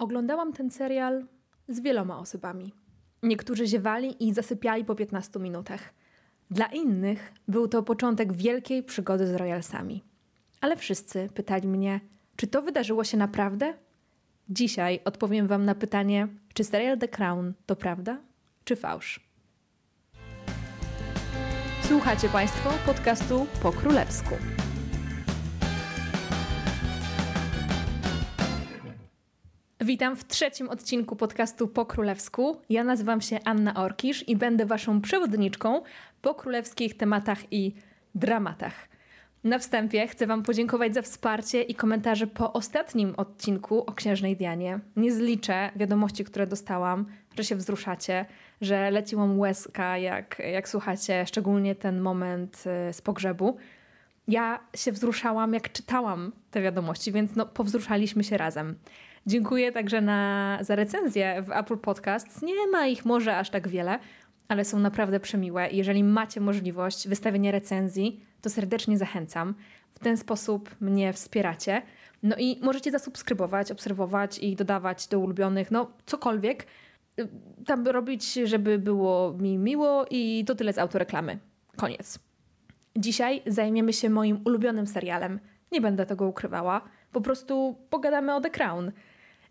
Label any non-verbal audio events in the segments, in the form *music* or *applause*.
Oglądałam ten serial z wieloma osobami. Niektórzy ziewali i zasypiali po 15 minutach. Dla innych był to początek wielkiej przygody z Royalsami. Ale wszyscy pytali mnie, czy to wydarzyło się naprawdę? Dzisiaj odpowiem Wam na pytanie, czy serial The Crown to prawda, czy fałsz? Słuchacie Państwo podcastu po królewsku. Witam w trzecim odcinku podcastu Po Królewsku. Ja nazywam się Anna Orkisz i będę Waszą przewodniczką po królewskich tematach i dramatach. Na wstępie chcę Wam podziękować za wsparcie i komentarze po ostatnim odcinku o Księżnej Dianie. Nie zliczę wiadomości, które dostałam, że się wzruszacie, że leciłam łezka, jak, jak słuchacie, szczególnie ten moment y, z pogrzebu. Ja się wzruszałam, jak czytałam te wiadomości, więc no, powzruszaliśmy się razem. Dziękuję także na, za recenzję w Apple Podcasts. Nie ma ich może aż tak wiele, ale są naprawdę przemiłe. Jeżeli macie możliwość wystawienia recenzji, to serdecznie zachęcam. W ten sposób mnie wspieracie. No i możecie zasubskrybować, obserwować i dodawać do ulubionych, no cokolwiek y, tam robić, żeby było mi miło i to tyle z autoreklamy. Koniec. Dzisiaj zajmiemy się moim ulubionym serialem. Nie będę tego ukrywała. Po prostu pogadamy o The Crown.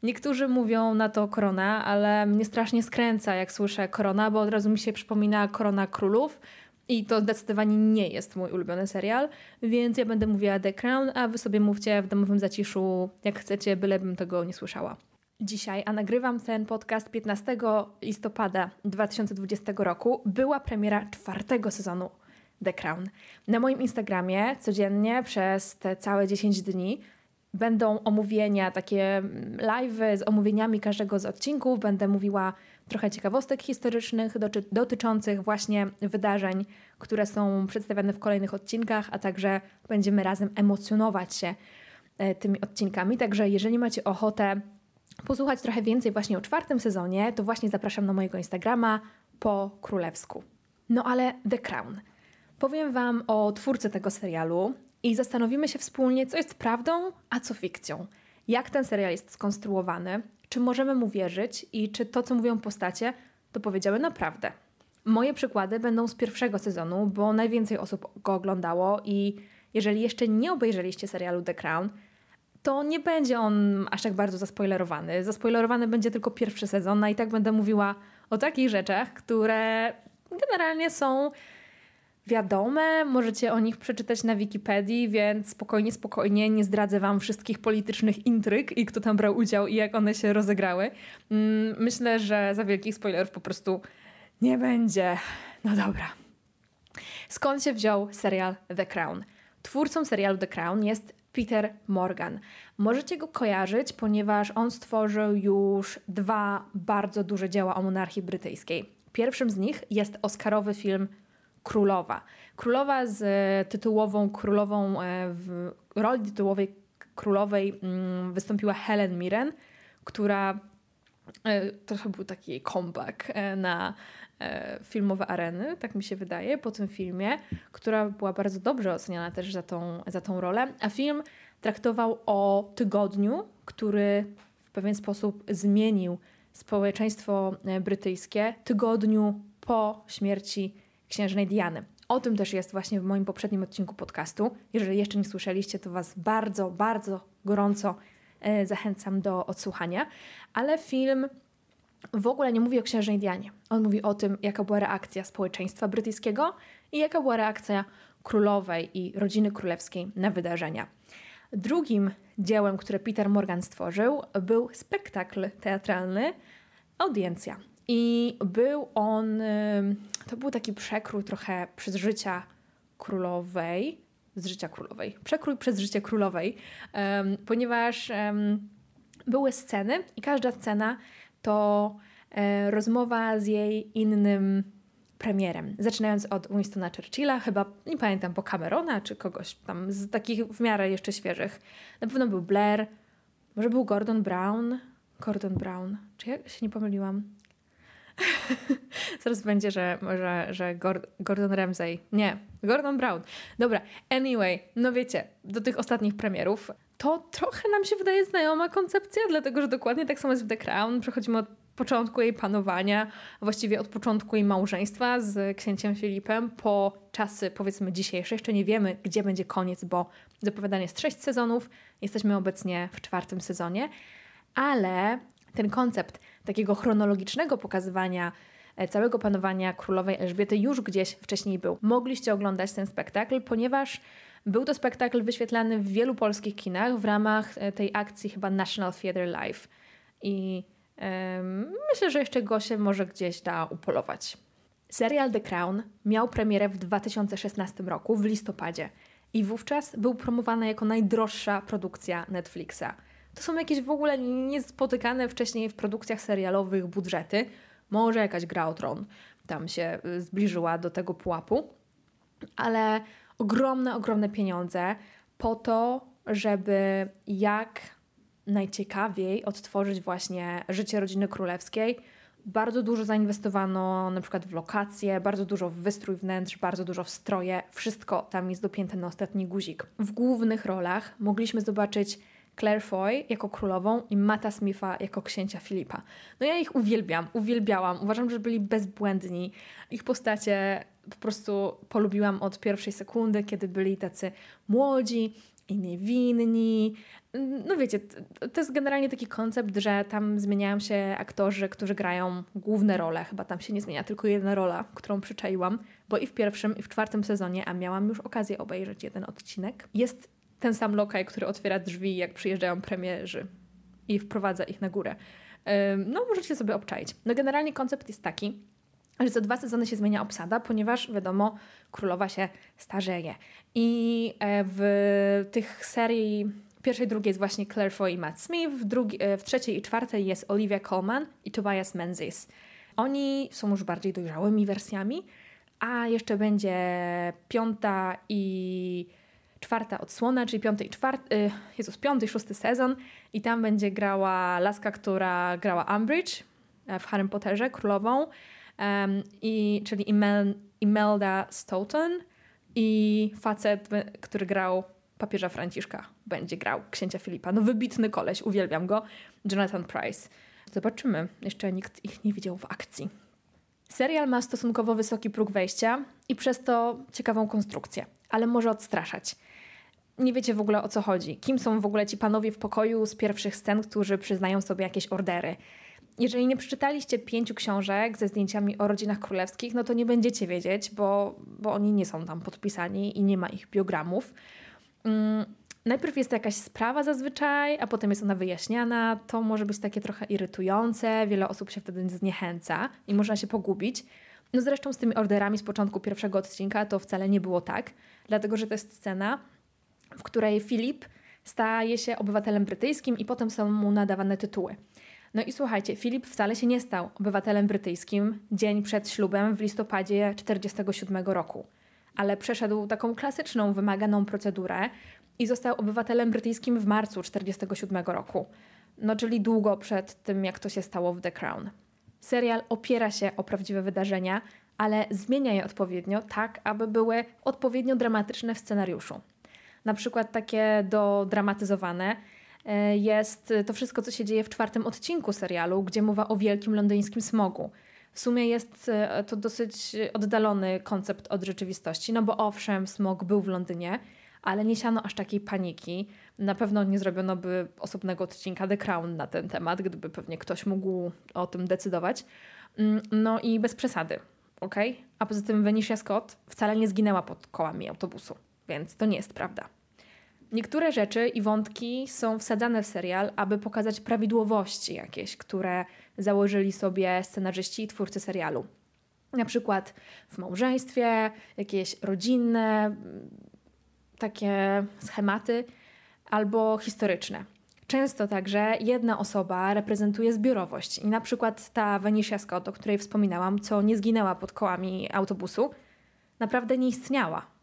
Niektórzy mówią na to korona, ale mnie strasznie skręca, jak słyszę korona, bo od razu mi się przypomina korona królów. I to zdecydowanie nie jest mój ulubiony serial, więc ja będę mówiła The Crown, a wy sobie mówcie w domowym zaciszu, jak chcecie, bylebym tego nie słyszała. Dzisiaj, a nagrywam ten podcast 15 listopada 2020 roku, była premiera czwartego sezonu The Crown. Na moim Instagramie codziennie przez te całe 10 dni Będą omówienia, takie live'y z omówieniami każdego z odcinków. Będę mówiła trochę ciekawostek historycznych dotyczących właśnie wydarzeń, które są przedstawiane w kolejnych odcinkach, a także będziemy razem emocjonować się e, tymi odcinkami. Także jeżeli macie ochotę posłuchać trochę więcej właśnie o czwartym sezonie, to właśnie zapraszam na mojego Instagrama po królewsku. No ale The Crown. Powiem Wam o twórcy tego serialu, i zastanowimy się wspólnie, co jest prawdą, a co fikcją. Jak ten serial jest skonstruowany, czy możemy mu wierzyć i czy to, co mówią postacie, to powiedziały naprawdę. Moje przykłady będą z pierwszego sezonu, bo najwięcej osób go oglądało i jeżeli jeszcze nie obejrzeliście serialu The Crown, to nie będzie on aż tak bardzo zaspoilerowany. Zaspoilerowany będzie tylko pierwszy sezon, a i tak będę mówiła o takich rzeczach, które generalnie są wiadome, możecie o nich przeczytać na Wikipedii, więc spokojnie, spokojnie, nie zdradzę Wam wszystkich politycznych intryg i kto tam brał udział i jak one się rozegrały. Mm, myślę, że za wielkich spoilerów po prostu nie będzie. No dobra. Skąd się wziął serial The Crown? Twórcą serialu The Crown jest Peter Morgan. Możecie go kojarzyć, ponieważ on stworzył już dwa bardzo duże dzieła o monarchii brytyjskiej. Pierwszym z nich jest oscarowy film królowa. Królowa z e, tytułową królową, e, w roli tytułowej królowej mm, wystąpiła Helen Mirren, która e, trochę był taki comeback na filmowe areny, tak mi się wydaje, po tym filmie, która była bardzo dobrze oceniana też za tą, za tą rolę. A film traktował o tygodniu, który w pewien sposób zmienił społeczeństwo brytyjskie, tygodniu po śmierci księżnej Diany. O tym też jest właśnie w moim poprzednim odcinku podcastu. Jeżeli jeszcze nie słyszeliście, to Was bardzo, bardzo gorąco e, zachęcam do odsłuchania. Ale film w ogóle nie mówi o księżnej Dianie. On mówi o tym, jaka była reakcja społeczeństwa brytyjskiego i jaka była reakcja królowej i rodziny królewskiej na wydarzenia. Drugim dziełem, które Peter Morgan stworzył, był spektakl teatralny Audiencja. I był on, to był taki przekrój trochę przez życia królowej, z życia królowej, przekrój przez życie królowej, ponieważ były sceny i każda scena to e, rozmowa z jej innym premierem. Zaczynając od Winstona Churchilla, chyba nie pamiętam, po Camerona czy kogoś tam z takich w miarę jeszcze świeżych. Na pewno był Blair, może był Gordon Brown. Gordon Brown, czy ja się nie pomyliłam? *laughs* Zaraz będzie, że, że, Gordon Ramsay. Nie, Gordon Brown. Dobra, anyway, no wiecie, do tych ostatnich premierów to trochę nam się wydaje znajoma koncepcja, dlatego że dokładnie tak samo jest w The Crown. Przechodzimy od początku jej panowania, właściwie od początku jej małżeństwa z księciem Filipem po czasy powiedzmy dzisiejsze. Jeszcze nie wiemy, gdzie będzie koniec, bo zapowiadanie jest sześć sezonów. Jesteśmy obecnie w czwartym sezonie, ale ten koncept takiego chronologicznego pokazywania e, całego panowania królowej Elżbiety już gdzieś wcześniej był. Mogliście oglądać ten spektakl, ponieważ był to spektakl wyświetlany w wielu polskich kinach w ramach e, tej akcji chyba National Theatre Live. I myślę, że jeszcze go się może gdzieś da upolować. Serial The Crown miał premierę w 2016 roku, w listopadzie. I wówczas był promowany jako najdroższa produkcja Netflixa. To są jakieś w ogóle niespotykane wcześniej w produkcjach serialowych budżety. Może jakaś gra o tron tam się y, zbliżyła do tego pułapu, ale ogromne, ogromne pieniądze po to, żeby jak najciekawiej odtworzyć właśnie życie rodziny królewskiej. Bardzo dużo zainwestowano na przykład w lokacje, bardzo dużo w wystrój wnętrz, bardzo dużo w stroje. Wszystko tam jest dopięte na ostatni guzik. W głównych rolach mogliśmy zobaczyć Claire Foy jako królową i Mata Smitha jako księcia Filipa. No ja ich uwielbiam, uwielbiałam. Uważam, że byli bezbłędni. Ich postacie po prostu polubiłam od pierwszej sekundy, kiedy byli tacy młodzi i niewinni. No wiecie, to jest generalnie taki koncept, że tam zmieniają się aktorzy, którzy grają główne role. Chyba tam się nie zmienia tylko jedna rola, którą przyczaiłam, bo i w pierwszym, i w czwartym sezonie, a miałam już okazję obejrzeć jeden odcinek, jest ten sam lokaj, który otwiera drzwi, jak przyjeżdżają premierzy i wprowadza ich na górę. No, możecie sobie obczaić. No, generalnie koncept jest taki, że co dwa sezony się zmienia obsada, ponieważ wiadomo, królowa się starzeje. I e, w tych serii pierwszej, drugiej jest właśnie Claire Foy i Matt Smith, w, drugi, e, w trzeciej i czwartej jest Olivia Colman i Tobias Menzies. Oni są już bardziej dojrzałymi wersjami, a jeszcze będzie piąta i czwarta odsłona, czyli piąty i czwarty, y, Jezus, piąty i szósty sezon i tam będzie grała laska, która grała Umbridge e, w Harry Potterze, królową, um, i, czyli Imel, Imelda Stoughton i facet, który grał papieża Franciszka, będzie grał księcia Filipa. No wybitny koleś, uwielbiam go, Jonathan Price. Zobaczymy, jeszcze nikt ich nie widział w akcji. Serial ma stosunkowo wysoki próg wejścia i przez to ciekawą konstrukcję, ale może odstraszać nie wiecie w ogóle o co chodzi. Kim są w ogóle ci panowie w pokoju z pierwszych scen, którzy przyznają sobie jakieś ordery. Jeżeli nie przeczytaliście pięciu książek ze zdjęciami o rodzinach królewskich, no to nie będziecie wiedzieć, bo, bo oni nie są tam podpisani i nie ma ich biogramów. Mm, najpierw jest jakaś sprawa zazwyczaj, a potem jest ona wyjaśniana. To może być takie trochę irytujące, wiele osób się wtedy zniechęca i można się pogubić. No zresztą z tymi orderami z początku pierwszego odcinka to wcale nie było tak, dlatego że to jest scena, w której Filip staje się obywatelem brytyjskim i potem są mu nadawane tytuły. No i słuchajcie, Filip wcale się nie stał obywatelem brytyjskim dzień przed ślubem w listopadzie 1947 roku, ale przeszedł taką klasyczną, wymaganą procedurę i został obywatelem brytyjskim w marcu 1947 roku. No czyli długo przed tym, jak to się stało w The Crown. Serial opiera się o prawdziwe wydarzenia, ale zmienia je odpowiednio tak, aby były odpowiednio dramatyczne w scenariuszu na przykład takie dodramatyzowane, e, jest to wszystko, co się dzieje w czwartym odcinku serialu, gdzie mowa o wielkim londyńskim smogu. W sumie jest e, to dosyć oddalony koncept od rzeczywistości, no bo owszem, smog był w Londynie, ale nie siano aż takiej paniki. Na pewno nie zrobiono by osobnego odcinka The Crown na ten temat, gdyby pewnie ktoś mógł o tym decydować. Mm, no i bez przesady, ok? A poza tym Venicia Scott wcale nie zginęła pod kołami autobusu więc to nie jest prawda. Niektóre rzeczy i wątki są wsadzane w serial, aby pokazać prawidłowości jakieś, które założyli sobie scenarzyści i twórcy serialu. Na przykład w małżeństwie, jakieś rodzinne, takie schematy albo historyczne. Często także jedna osoba reprezentuje zbiorowość i na przykład ta Venicia Scott, o której wspominałam, co nie zginęła pod kołami autobusu, naprawdę nie istniała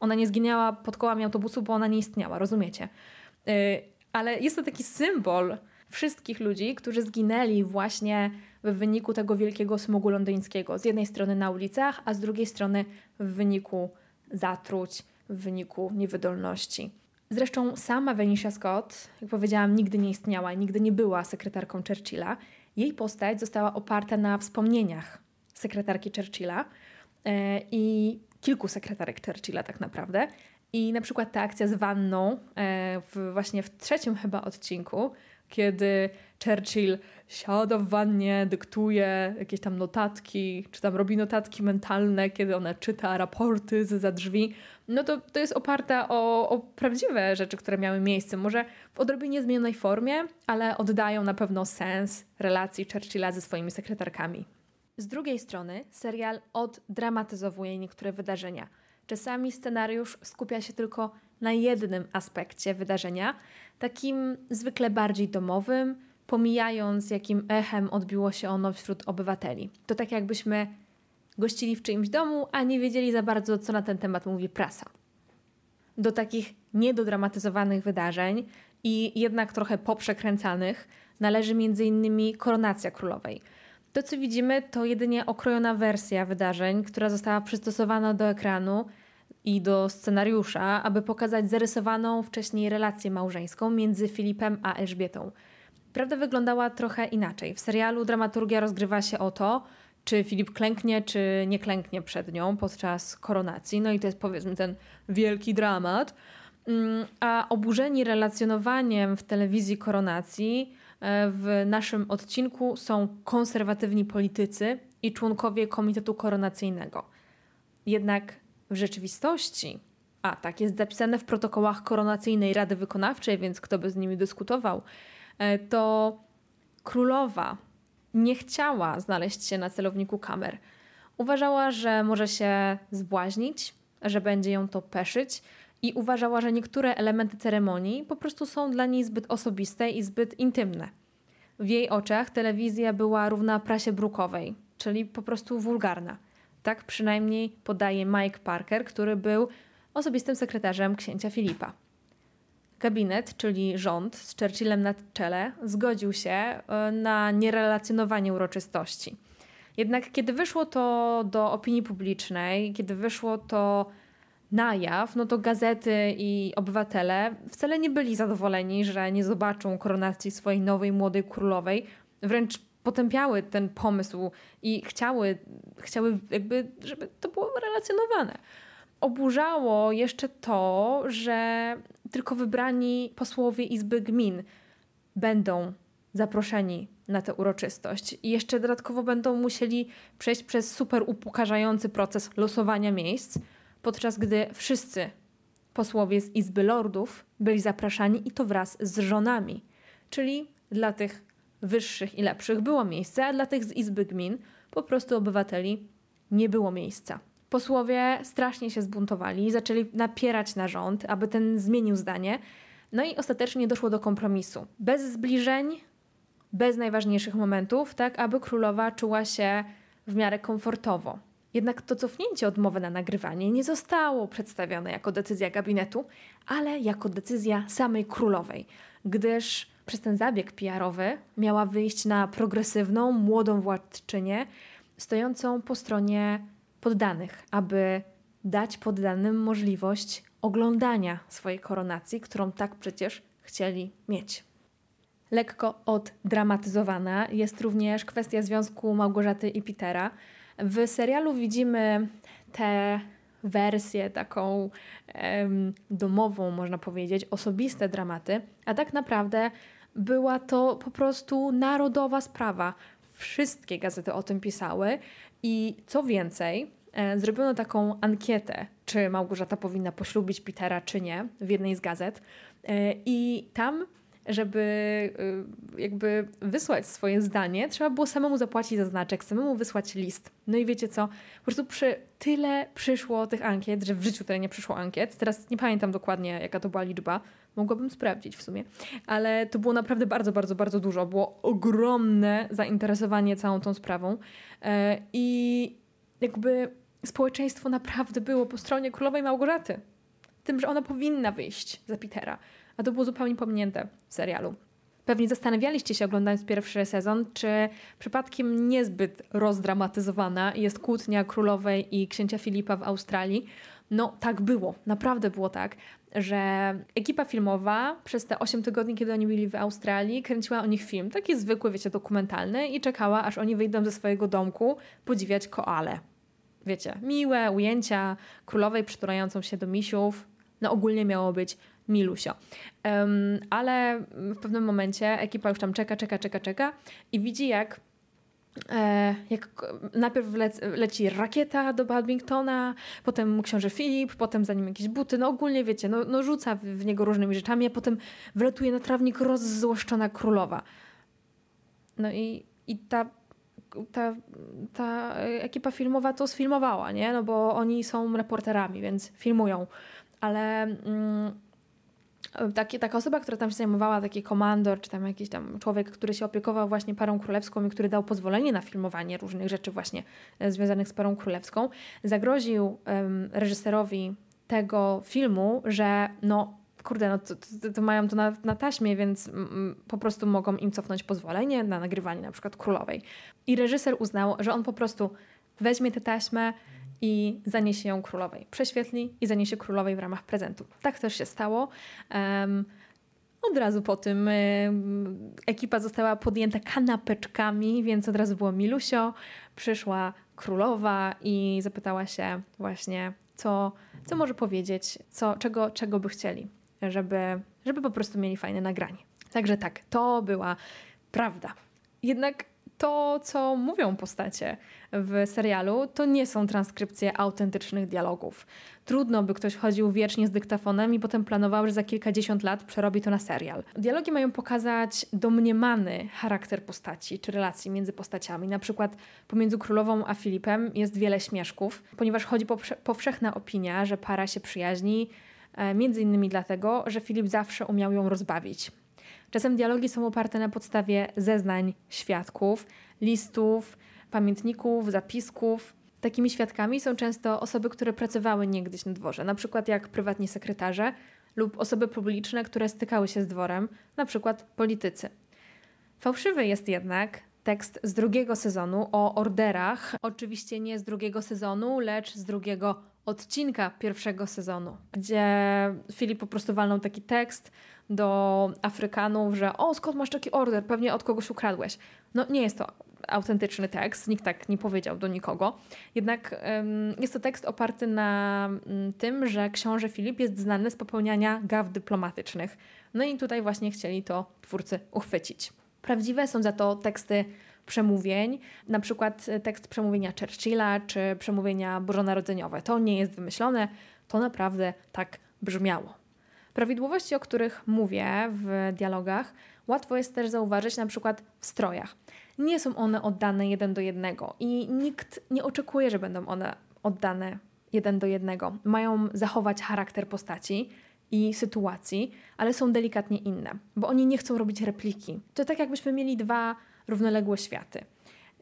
ona nie zginęła pod kołami autobusu, bo ona nie istniała, rozumiecie? Yy, ale jest to taki symbol wszystkich ludzi, którzy zginęli właśnie w wyniku tego wielkiego smogu londyńskiego. Z jednej strony na ulicach, a z drugiej strony w wyniku zatruć, w wyniku niewydolności. Zresztą sama Venetia Scott, jak powiedziałam, nigdy nie istniała nigdy nie była sekretarką Churchilla. Jej postać została oparta na wspomnieniach sekretarki Churchilla e, i kilku sekretarek Churchilla tak naprawdę. I na przykład ta akcja z wanną e, w, właśnie w trzecim chyba odcinku, kiedy Churchill siada w wannie, dyktuje jakieś tam notatki, czy tam robi notatki mentalne, kiedy ona czyta raporty za drzwi, no to to jest oparta o, o prawdziwe rzeczy, które miały miejsce. Może w odrobinie zmienionej formie, ale oddają na pewno sens relacji Churchilla ze swoimi sekretarkami. Z drugiej strony serial oddramatyzowuje niektóre wydarzenia. Czasami scenariusz skupia się tylko na jednym aspekcie wydarzenia, takim zwykle bardziej domowym, pomijając jakim echem odbiło się ono wśród obywateli. To tak jakbyśmy gościli w czyimś domu, a nie wiedzieli za bardzo, co na ten temat mówi prasa. Do takich niedodramatyzowanych wydarzeń i jednak trochę poprzekręcanych należy m.in. koronacja królowej. To, co widzimy, to jedynie okrojona wersja wydarzeń, która została przystosowana do ekranu i do scenariusza, aby pokazać zarysowaną wcześniej relację małżeńską między Filipem a Elżbietą. Prawda wyglądała trochę inaczej. W serialu dramaturgia rozgrywa się o to, czy Filip klęknie, czy nie klęknie przed nią podczas koronacji. No i to jest powiedzmy ten wielki dramat. Mm, a oburzeni relacjonowaniem w telewizji koronacji w naszym odcinku są konserwatywni politycy i członkowie Komitetu Koronacyjnego. Jednak w rzeczywistości, a tak jest zapisane w protokołach Koronacyjnej Rady Wykonawczej, więc kto by z nimi dyskutował, e, to królowa nie chciała znaleźć się na celowniku kamer. Uważała, że może się zbłaźnić, że będzie ją to peszyć i uważała, że niektóre elementy ceremonii po prostu są dla niej zbyt osobiste i zbyt intymne. W jej oczach telewizja była równa prasie brukowej, czyli po prostu wulgarna. Tak przynajmniej podaje Mike Parker, który był osobistym sekretarzem księcia Filipa. Gabinet, czyli rząd z Churchillem na czele, zgodził się e, na nierelacjonowanie uroczystości. Jednak kiedy wyszło to do opinii publicznej, kiedy wyszło to na jaw, no to gazety i obywatele wcale nie byli zadowoleni, że nie zobaczą koronacji swojej nowej młodej królowej. Wręcz potępiały ten pomysł i chciały, chciały jakby, żeby to było relacjonowane. Oburzało jeszcze to, że tylko wybrani posłowie Izby Gmin będą zaproszeni na tę uroczystość i jeszcze dodatkowo będą musieli przejść przez super upokarzający proces losowania miejsc, podczas gdy wszyscy posłowie z Izby Lordów byli zapraszani i to wraz z żonami. Czyli dla tych wyższych i lepszych było miejsce, a dla tych z Izby Gmin, po prostu obywateli, nie było miejsca. Posłowie strasznie się zbuntowali zaczęli napierać na rząd, aby ten zmienił zdanie. No i ostatecznie doszło do kompromisu. Bez zbliżeń, bez najważniejszych momentów, tak aby królowa czuła się w miarę komfortowo. Jednak to cofnięcie odmowy na nagrywanie nie zostało przedstawione jako decyzja gabinetu, ale jako decyzja samej królowej, gdyż przez ten zabieg PR-owy miała wyjść na progresywną, młodą władczynię, stojącą po stronie poddanych, aby dać poddanym możliwość oglądania swojej koronacji, którą tak przecież chcieli mieć. Lekko oddramatyzowana jest również kwestia związku Małgorzaty i Petera. W serialu widzimy tę wersję taką em, domową, można powiedzieć, osobiste dramaty, a tak naprawdę była to po prostu narodowa sprawa. Wszystkie gazety o tym pisały i co więcej, e, zrobiono taką ankietę, czy Małgorzata powinna poślubić Petera, czy nie, w jednej z gazet. E, I tam żeby y, jakby wysłać swoje zdanie, trzeba było samemu zapłacić za znaczek, samemu wysłać list. No i wiecie co? Po prostu przy tyle przyszło tych ankiet, że w życiu tyle nie przyszło ankiet. Teraz nie pamiętam dokładnie, jaka to była liczba. Mogłabym sprawdzić w sumie. Ale to było naprawdę bardzo, bardzo, bardzo dużo. Było ogromne zainteresowanie całą tą sprawą. E, I jakby społeczeństwo naprawdę było po stronie królowej Małgorzaty. Tym, że ona powinna wyjść za Petera a to było zupełnie pominięte w serialu. pewnie zastanawialiście się oglądając pierwszy sezon, czy przypadkiem niezbyt rozdramatyzowana jest kłótnia królowej i księcia Filipa w Australii. No tak było, naprawdę było tak, że ekipa filmowa przez te 8 tygodni, kiedy oni byli w Australii, kręciła o nich film, taki zwykły, wiecie, dokumentalny i czekała, aż oni wyjdą ze swojego domku podziwiać koale. Wiecie, miłe ujęcia królowej przytulającą się do misiów. No ogólnie miało być milusio. Um, ale w pewnym momencie ekipa już tam czeka, czeka, czeka, czeka i widzi jak E, jak najpierw lec, leci rakieta do Badmingtona, potem książę Filip, potem za nim jakieś buty, no ogólnie wiecie, no, no rzuca w, niego różnymi rzeczami, a potem wletuje na trawnik rozzłoszczona królowa. No i, i ta, ta, ta ekipa filmowa to sfilmowała, nie? No bo oni są reporterami, więc filmują. Ale... Mm, Taki, taka osoba, która tam się zajmowała, taki komandor, czy tam jakiś tam człowiek, który się opiekował właśnie parą królewską i który dał pozwolenie na filmowanie różnych rzeczy właśnie e, związanych z parą królewską, zagroził um, reżyserowi tego filmu, że no kurde, no to, to, to mają to na, na taśmie, więc po prostu mogą im cofnąć pozwolenie na nagrywanie na przykład królowej. I reżyser uznał, że on po prostu weźmie tę taśmę, i zaniesie ją królowej. Prześwietli i zaniesie królowej w ramach prezentu. Tak też się stało. Um, od razu po tym y, ekipa została podjęta kanapeczkami, więc od razu było Milusio. Przyszła królowa i zapytała się właśnie, co, co może powiedzieć, co, czego, czego by chcieli, żeby, żeby po prostu mieli fajne nagranie. Także tak, to była prawda. Jednak to, co mówią postacie w serialu, to nie są transkrypcje autentycznych dialogów. Trudno, by ktoś chodził wiecznie z dyktafonem i potem planował, że za kilkadziesiąt lat przerobi to na serial. Dialogi mają pokazać domniemany charakter postaci czy relacji między postaciami. Na przykład pomiędzy królową a Filipem jest wiele śmieszków, ponieważ chodzi powszechna opinia, że para się przyjaźni, e, między innymi dlatego, że Filip zawsze umiał ją rozbawić. Czasem dialogi są oparte na podstawie zeznań świadków, listów, pamiętników, zapisków. Takimi świadkami są często osoby, które pracowały niegdyś na dworze, na przykład jak prywatni sekretarze lub osoby publiczne, które stykały się z dworem, na przykład politycy. Fałszywy jest jednak tekst z drugiego sezonu o orderach. Oczywiście nie z drugiego sezonu, lecz z drugiego odcinka pierwszego sezonu, gdzie Filip po prostu walnął taki tekst do Afrykanów, że o, skąd masz taki order? Pewnie od kogoś ukradłeś. No nie jest to autentyczny tekst, nikt tak nie powiedział do nikogo. Jednak ym, jest to tekst oparty na ym, tym, że książę Filip jest znany z popełniania gaw dyplomatycznych. No i tutaj właśnie chcieli to twórcy uchwycić. Prawdziwe są za to teksty przemówień, na przykład tekst przemówienia Churchilla czy przemówienia bożonarodzeniowe. To nie jest wymyślone, to naprawdę tak brzmiało. Prawidłowości, o których mówię w dialogach, łatwo jest też zauważyć na przykład w strojach. Nie są one oddane jeden do jednego i nikt nie oczekuje, że będą one oddane jeden do jednego. Mają zachować charakter postaci i sytuacji, ale są delikatnie inne, bo oni nie chcą robić repliki. To tak jakbyśmy mieli dwa równoległe światy.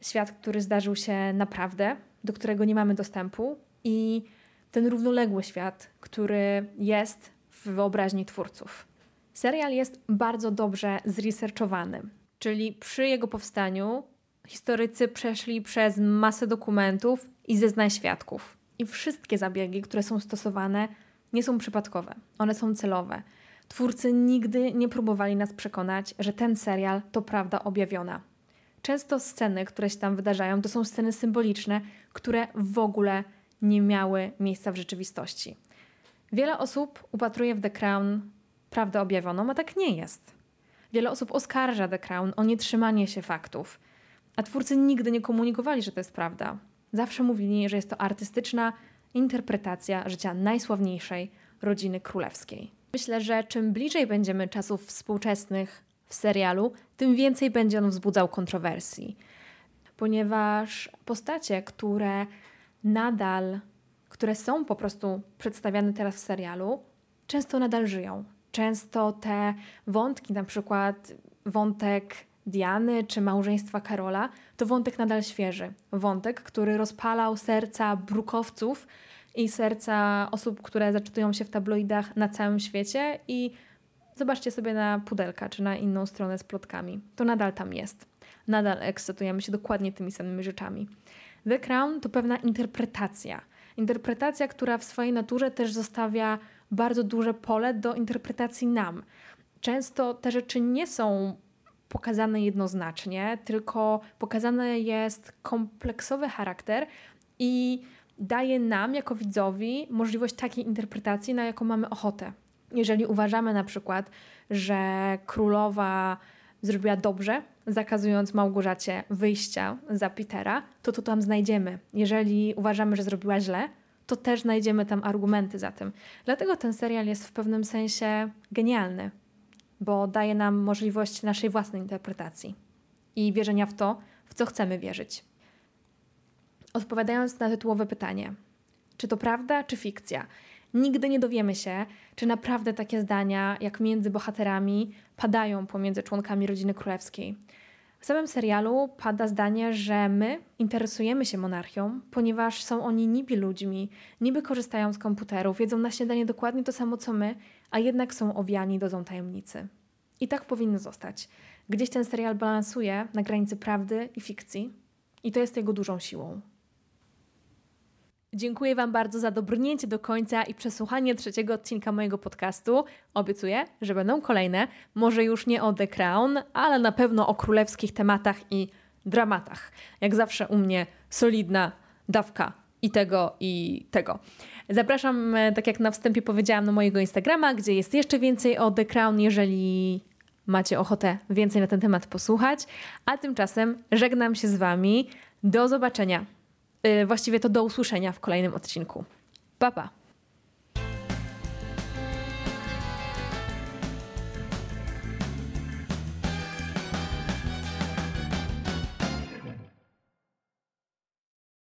Świat, który zdarzył się naprawdę, do którego nie mamy dostępu, i ten równoległy świat, który jest w wyobraźni twórców. Serial jest bardzo dobrze zresearchowany, czyli przy jego powstaniu historycy przeszli przez masę dokumentów i zeznań świadków. I wszystkie zabiegi, które są stosowane, nie są przypadkowe, one są celowe. Twórcy nigdy nie próbowali nas przekonać, że ten serial to prawda objawiona. Często sceny, które się tam wydarzają, to są sceny symboliczne, które w ogóle nie miały miejsca w rzeczywistości. Wiele osób upatruje w The Crown prawdę objawioną, a tak nie jest. Wiele osób oskarża The Crown o nietrzymanie się faktów, a twórcy nigdy nie komunikowali, że to jest prawda. Zawsze mówili, że jest to artystyczna interpretacja życia najsławniejszej rodziny królewskiej. Myślę, że czym bliżej będziemy czasów współczesnych w serialu, tym więcej będzie on wzbudzał kontrowersji, ponieważ postacie, które nadal które są po prostu przedstawiane teraz w serialu, często nadal żyją. Często te wątki, na przykład wątek Diany czy małżeństwa Karola, to wątek nadal świeży. Wątek, który rozpalał serca brukowców i serca osób, które zaczytują się w tabloidach na całym świecie i Zobaczcie sobie na pudelka czy na inną stronę z plotkami. To nadal tam jest. Nadal ekscytujemy się dokładnie tymi samymi rzeczami. The Crown to pewna interpretacja. Interpretacja, która w swojej naturze też zostawia bardzo duże pole do interpretacji nam. Często te rzeczy nie są pokazane jednoznacznie, tylko pokazany jest kompleksowy charakter i daje nam, jako widzowi, możliwość takiej interpretacji, na jaką mamy ochotę. Jeżeli uważamy na przykład, że królowa zrobiła dobrze, zakazując Małgorzacie wyjścia za Petera, to to tam znajdziemy. Jeżeli uważamy, że zrobiła źle, to też znajdziemy tam argumenty za tym. Dlatego ten serial jest w pewnym sensie genialny, bo daje nam możliwość naszej własnej interpretacji i wierzenia w to, w co chcemy wierzyć. Odpowiadając na tytułowe pytanie, czy to prawda, czy fikcja? Nigdy nie dowiemy się, czy naprawdę takie zdania, jak między bohaterami, padają pomiędzy członkami rodziny królewskiej. W samym serialu pada zdanie, że my interesujemy się monarchią, ponieważ są oni niby ludźmi, niby korzystają z komputerów, jedzą na śniadanie dokładnie to samo co my, a jednak są owiani dozą tajemnicy. I tak powinno zostać. Gdzieś ten serial balansuje na granicy prawdy i fikcji, i to jest jego dużą siłą. Dziękuję Wam bardzo za dobrnięcie do końca i przesłuchanie trzeciego odcinka mojego podcastu. Obiecuję, że będą kolejne, może już nie o The Crown, ale na pewno o królewskich tematach i dramatach. Jak zawsze u mnie solidna dawka i tego, i tego. Zapraszam, e, tak jak na wstępie powiedziałam, na mojego Instagrama, gdzie jest jeszcze więcej o The Crown, jeżeli macie ochotę więcej na ten temat posłuchać. A tymczasem żegnam się z Wami. Do zobaczenia. Y, właściwie to do usłyszenia w kolejnym odcinku. Pa, pa!